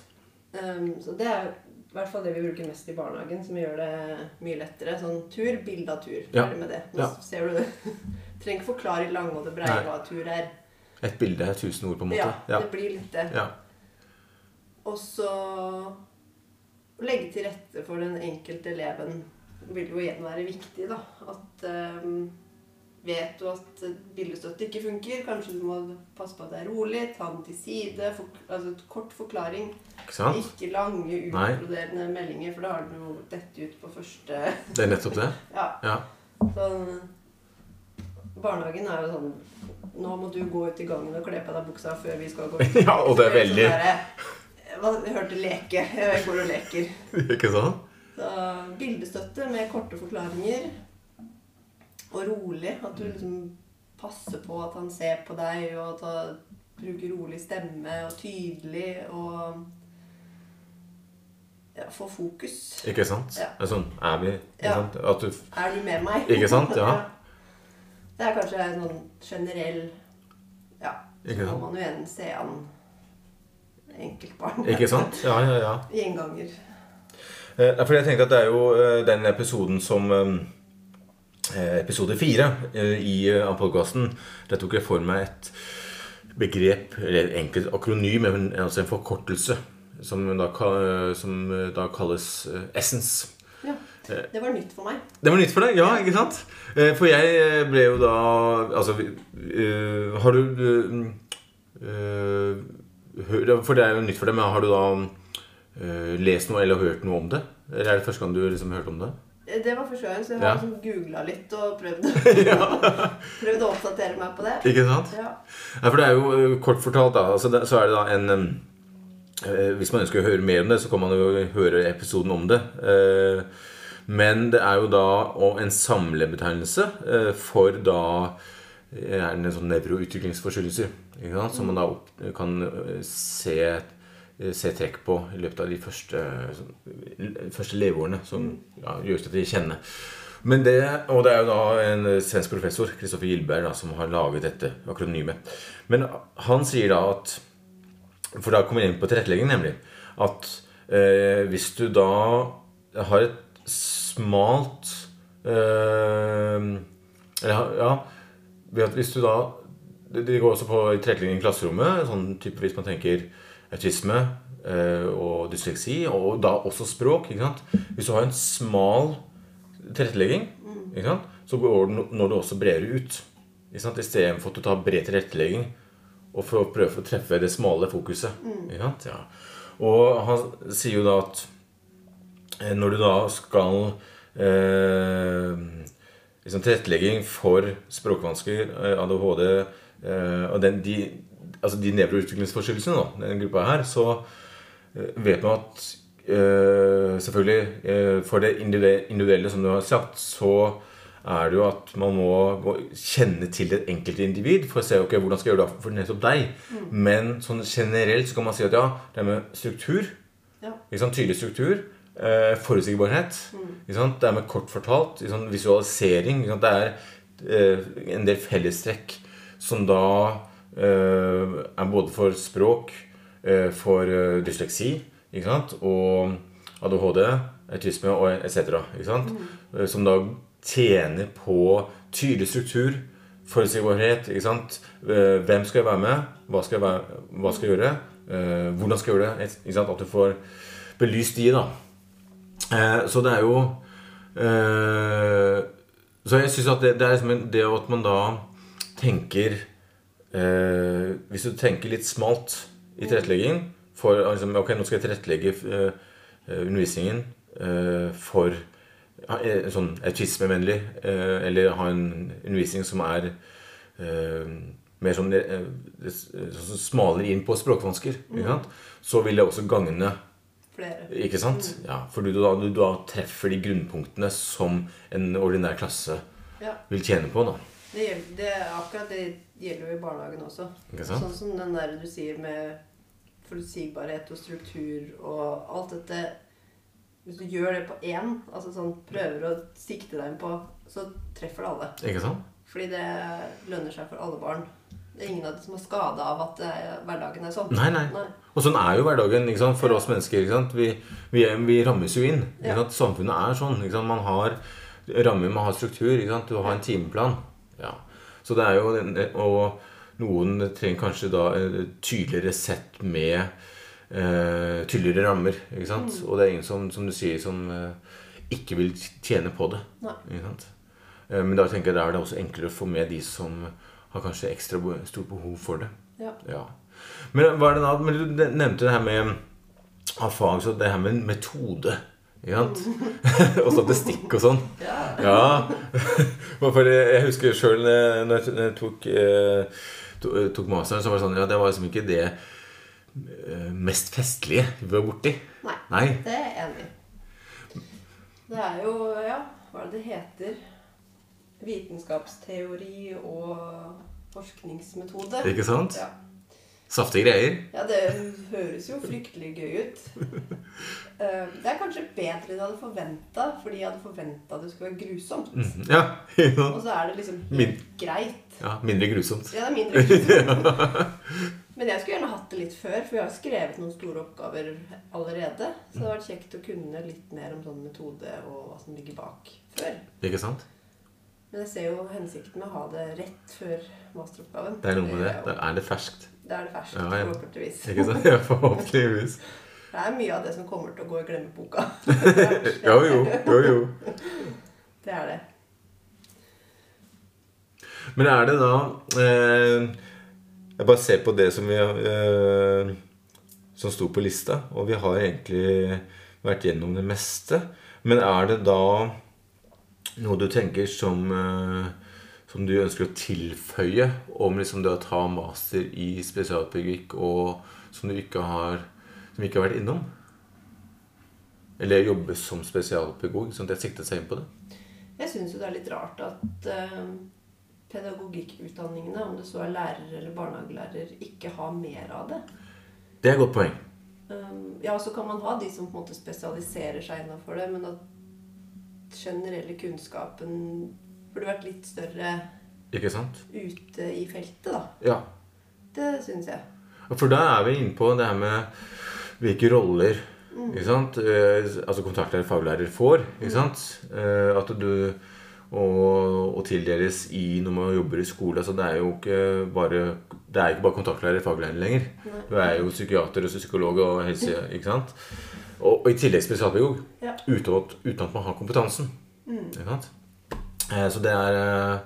Um, så det er i hvert fall det vi bruker mest i barnehagen, som gjør det mye lettere. Sånn tur, bilde av tur. Ja. Ferdig med det. Nå Ja. ser du det. Trenger ikke forklare i lange og det breie hva tur er. Et bilde er tusen ord, på en måte. Ja, Ja. det blir litt det. ja. Og så legge til rette for den enkelte eleven vil jo igjen være viktig, da. At um, Vet du at bildestøtte ikke funker, kanskje du må passe på at det er rolig, ta den til side. For, altså et kort forklaring. Ikke? Ikke lange, utbroderende meldinger, for da har du jo dette ut på første Det er nettopp det. Ja. Ja. Sånn Barnehagen er jo sånn Nå må du gå ut i gangen og kle på deg buksa før vi skal gå ut. Ja, og det er veldig- Sånn jeg hørte leke. Jeg går og leker. Ikke sant? Så bildestøtte med korte forklaringer. Og rolig. At du liksom passer på at han ser på deg, og at han bruker rolig stemme og tydelig og ja, får fokus. Ikke sant? Ja. Sånn er vi Ja. sant? Du Er du med meg? Ikke sant? Ja. Det er kanskje en sånn generell Ja, så må man jo igjen se an enkeltbarn. Ikke sant? Ja, ja, ja. Gjenganger. Eh, For jeg tenkte at det er jo eh, den episoden som eh, Episode fire eh, i eh, av podkasten. Der tok jeg for meg et begrep, eller enkelt akronym, men altså en forkortelse, som da, som da kalles eh, Essence. Ja. Det var nytt for meg. Det var nytt for deg? Ja, ikke sant? Eh, For jeg eh, ble jo da Altså eh, Har du eh, eh, For det er jo nytt for deg, men har du da eh, lest noe eller hørt noe om det? Eller er det første gang du liksom hørte om det? Eh, Det var første gang, så jeg Ja. har liksom googla litt og prøvd, prøvd å oppdatere meg på det. Ikke sant? Ja. ja for det er jo eh, kort fortalt, da. Altså det, så er det da en eh, Hvis man ønsker å høre mer om det, så kan man jo høre episoden om det. Eh, men det er jo da en samlebetegnelse eh, for da er gjerne en sånn nevroutviklingsforstyrrelser. Som man da kan eh, se, eh, se trekk på i løpet av de første, sånn, første leveårene. Som ja, gjøres til å kjenne. Men det, og det er jo da en svensk professor, Kristoffer Gilberg, da, som har laget dette akronymet. Men han sier da at For da kommer jeg inn på tilrettelegging, nemlig. At eh, hvis du da har et smalt eh, eller, Ja, hvis du da Det, det går også på tilrettelegging i klasserommet. Sånn type hvis man tenker autisme eh, og dysleksi, og da også språk. ikke sant? Hvis du har en smal tilrettelegging, ikke sant? så går den, når du også bredere ut. Ikke sant? Istedenfor at du tar bred tilrettelegging og for å prøve å treffe det smale fokuset. Ikke sant? Ja. Og han sier jo da at eh, når du da skal eh, liksom tilrettelegging for språkvansker, eh, ADHD eh, og den, de, altså de nevroutviklingsforstyrrelsene, da, den gruppa her, så eh, vet man at eh, selvfølgelig eh, for det individuelle, som du har sagt, så er det jo at man må kjenne til det enkelte individ for å se ok, hvordan skal jeg gjøre det for nettopp deg. Men sånn generelt så kan man si at ja, det med struktur. Ja. Sant? Tydelig struktur. Eh, forutsigbarhet. Ikke sant? Det er med kort fortalt. Sant? Visualisering. Sant? Det er eh, en del fellestrekk som da er både for språk, eh, for eh, dysleksi ikke sant? og ADHD, autisme og etc. Eh, Som da tjener på tydelig struktur, forutsigbarhet. Eh, Hvem skal jeg være med? Hva skal jeg, være, hva skal jeg gjøre? Eh, Hvordan skal jeg gjøre det? Ikke sant? At du får belyst de, da. Eh, Så det er jo eh, Så jeg syns at det, det er liksom det at man da tenker eh, Hvis du tenker litt smalt i tilretteleggingen for liksom, Ok, nå skal jeg tilrettelegge eh, eh, undervisningen eh, for eh, sånn autismevennlig, eller ha en undervisning som er mer sånn sånn som smaler inn på språkvansker, ikke sant? så vil det også gagne Flere. ikke sant? Ja, for du da, du da treffer de grunnpunktene som en ordinær klasse Ja. vil tjene på. da. Det, det, er akkurat det gjelder jo i barnehagen også. Sånn som den der du sier med forutsigbarhet og struktur og alt dette Hvis du gjør det på én, altså sånn prøver å sikte deg inn på, så treffer det alle. Ikke sant? Fordi det lønner seg for alle barn. Det er ingen av dem som har skade av at er, hverdagen er sånn. Nei, nei. Og sånn er jo hverdagen for oss mennesker. Vi, vi, vi rammes jo inn. Ja. Samfunnet er sånn. Man har rammer, man har struktur. Du har en timeplan. Ja. Så det er jo Og noen trenger kanskje da tydeligere sett med uh, tydeligere rammer. ikke sant? Og det er ingen som, som du sier, som uh, ikke vil tjene på det. Ikke sant? Uh, Men da tenker jeg da er det også enklere å få med de som har kanskje ekstra stort behov for det. Ja. Ja. Men hva er det da? Men du nevnte det her med av fag, så det her med metode. Og statistikk og sånn. Ja. Ja. For jeg husker sjøl når jeg- tok, eh, tok masteren, så var det sånn Ja, det var liksom ikke det eh, mest festlige vi var borti. Nei. Nei. Det er jeg enig i. Det er jo Ja, hva er det det heter? Vitenskapsteori og forskningsmetode. Ikke sant? Ja. Saftige greier. ja, det høres jo fryktelig gøy ut. Eh, Det er kanskje bedre enn jeg hadde forventa, fordi jeg hadde forventa det skulle være grusomt. Mm, Ja. ja. Og så er det liksom Min- greit. ja. Mindre grusomt. Ja, det er mindre grusomt. Men jeg skulle gjerne hatt det litt før, for jeg har skrevet noen store oppgaver allerede. Så det hadde vært kjekt å kunne litt mer om sånn metode og hva som ligger bak før. Ikke sant? Men jeg ser jo hensikten med å ha det rett før masteroppgaven. Det er noe med det. Da er det ferskt. Da er det ferskt, Ja, ja. forhåpentligvis. Ikke sant? Ja, forhåpentligvis. Det er mye av det som kommer til å gå i glemmeboka. Jo, jo. jo, jo. Det er det. Men er det da eh, Jeg bare ser på det som vi eh, Som sto på lista, og vi har egentlig vært gjennom det meste. Men er det da noe du tenker som eh, Som du ønsker å tilføye om liksom det å ta master i spesialpedagogikk, og som du ikke har Som ikke har vært innom? Eller jobbe som spesialpedagog, sånn at jeg siktet seg inn på det? Jeg syns jo det er litt rart at eh, pedagogikkutdanningene, om det så er lærer eller barnehagelærer, ikke har mer av det. Det er et godt poeng. Um, ja, så kan man ha de som på en måte spesialiserer seg innafor det, men at generelle kunnskapen burde vært litt større Ikke sant? ute i feltet, da. Ja. Det syns jeg. For da er vi inne på det her med hvilke roller ikke sant? Eh, altså kontaktlærer faglærer får. Ikke sant? Eh, at du og, og tildeles i når man jobber i skole. Altså det er jo ikke bare Det er ikke bare kontaktlærer faglærer lenger. Nei. Du er jo psykiater og psykolog og helse... Ikke sant? Og, og i tillegg spesialpedagog. Ja. Uten, uten at man har kompetansen. Ikke sant? Eh, så det er eh,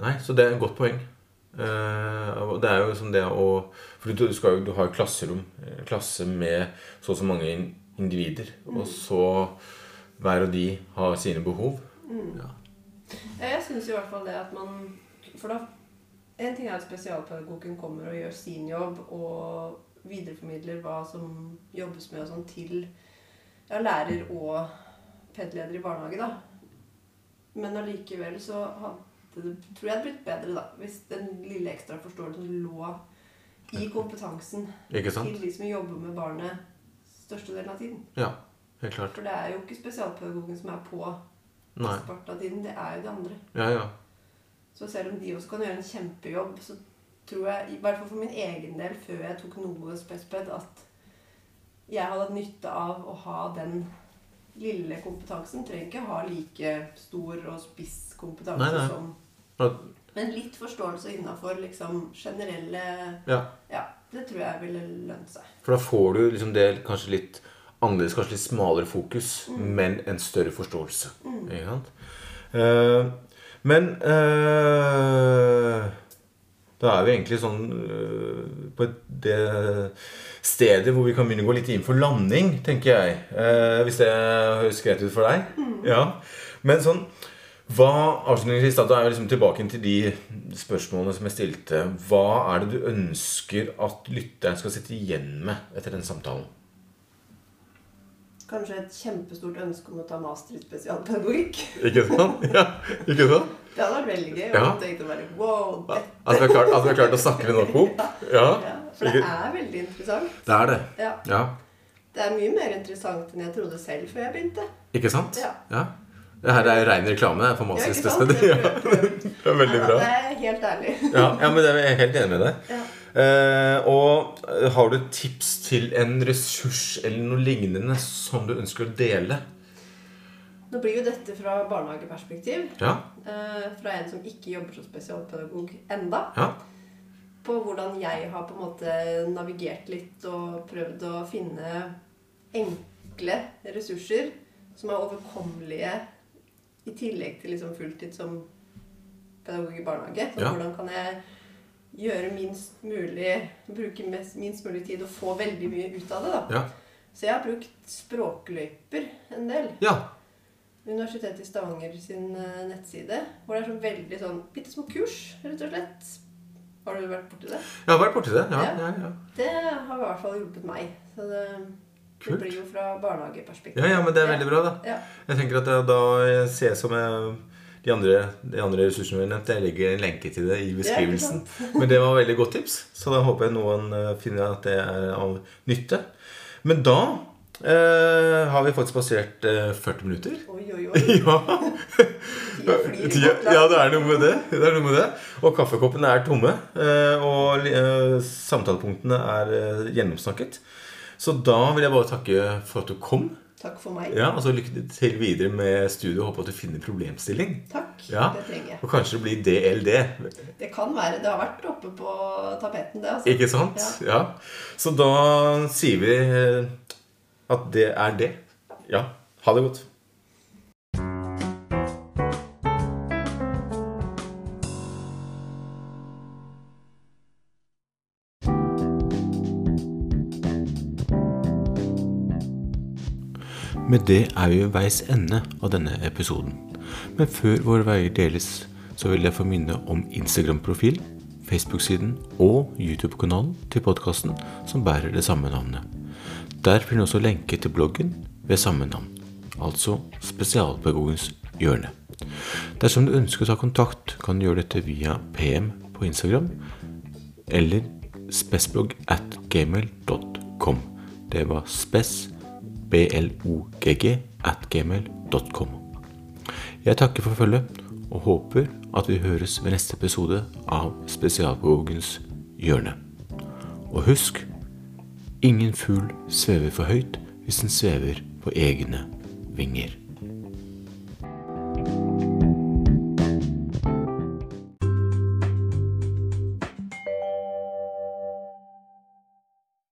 Nei, så det er et godt poeng. Eh, og det er jo liksom det å For du, skal jo, du har jo klasserom, klasse med så og så mange in- individer. Og så hver og de har sine behov. Ja. Ja, Jeg syns i hvert fall det at man For da En ting er at spesialpedagogen kommer og gjør sin jobb og videreformidler hva som jobbes med og sånn til ja, lærer og PED-leder i barnehage, da. Men allikevel så hadde det, tror jeg blitt bedre, da, hvis den lille ekstra forståelsen lå i kompetansen til de som jobber med barnet størstedelen av tiden. Ja, helt klart. For det er jo ikke spesialpedagogen som er på mesteparten av tiden, det er jo de andre. Ja, ja. Så selv om de også kan gjøre en kjempejobb, så tror jeg, i hvert fall for min egen del, før jeg tok noe spesped, at jeg hadde nytte av å ha den lille kompetansen. Trenger ikke ha like stor og spiss kompetanse Nei, nei. som Men litt forståelse innafor liksom generelle ja. Ja, det tror jeg ville lønt seg. For da får du liksom det kanskje litt annerledes, kanskje litt smalere fokus, men en større forståelse. Ikke sant? Uh, men eh, da er vi egentlig sånn eh, på det stedet hvor vi kan begynne å gå litt inn for landing, tenker jeg. Eh, hvis det høres greit ut for deg? Ja. Men sånn hva, avslutningsvis da er vi liksom tilbake til de spørsmålene som jeg stilte. Hva er det du ønsker at lytteren skal sitte igjen med etter den samtalen? Kanskje et kjempestort ønske om å ta master i spesialpedagogikk. Ikke sant? Ja, ikke sant? Det hadde vært veldig gøy. Ja. Og tenkte bare wow, dette At vi har klart, vi har klart å snakke med nok opp? Ja. Ja, For det er veldig interessant. Det er det. Ja. Ja. Det er mye mer interessant enn jeg trodde selv før jeg begynte. Ikke sant? Ja. ja. Det her er jo rein reklame. For Masis? Ja, det er veldig bra. Det er helt ærlig. Ja, ja, men det er jeg helt enig med deg. Ja. Eh, og har du tips til en ressurs eller noe lignende som du ønsker å dele? Nå blir jo dette fra barnehageperspektiv. Ja? eh, Fra en som ikke jobber som spesialpedagog enda. Ja? På hvordan jeg har på en måte navigert litt og prøvd å finne enkle ressurser som er overkommelige i tillegg til liksom fulltid som pedagog i barnehage. Så Ja. hvordan kan jeg gjøre minst mulig Bruke mest, minst mulig tid og få veldig mye ut av det, da. Ja. Så jeg har brukt språkløyper en del. ja. Universitetet i Stavanger sin eh, nettside. Hvor det er sånn veldig sånn bitte små kurs, rett og slett. Har du vært borti det? Jeg har vært borti det. Ja, Ja. ja, ja. Det har i hvert fall hjulpet meg. Så det, det blir jo fra barnehageperspektiv. ja, ja men det er veldig bra, da. Ja. Jeg tenker at da, da ser jeg som jeg, de, andre, de andre ressursene vi har nevnt. Jeg legger en lenke til det i beskrivelsen. Men det var veldig godt tips, så da håper jeg noen eh, finner at det er av nytte. Men da eh, har vi faktisk passert uh, 40 minutter. Oi, oi, oi. Ja. Tida. Ja, det er noe med det. det, er noe med det. Og kaffekoppene er tomme. Uh, Og eh, samtalepunktene er eh, gjennomsnakket. Så da vil jeg bare takke for at du kom. Takk for meg. Ja, og så Lykke til videre med studiet. Håper at du finner problemstilling. Takk. Ja. Det trenger jeg. Og kanskje det blir DLD. Det kan være. Det har vært oppe på tapeten, det. altså. Ikke sant? Ja. Så da sier vi eh, at det er det. Ja. Ha det godt. Med det er vi ved veis ende av denne episoden. Men før våre veier deles, så vil jeg få minne om Instagram-profil, Facebook-siden og YouTube-kanalen til podkasten som bærer det samme navnet. Der finner du også lenke til bloggen ved samme navn, altså Spesialpedagogens hjørne. Dersom du ønsker å ta kontakt, kan du gjøre dette via PM på Instagram eller spesblogg at gmail.com. Det var spes, blogg, at gmail.com. Jeg takker for følget og håper at vi høres ved neste episode av Spesialpedagogens hjørne. Og husk, ingen fugl svever for høyt hvis den svever på egne vinger.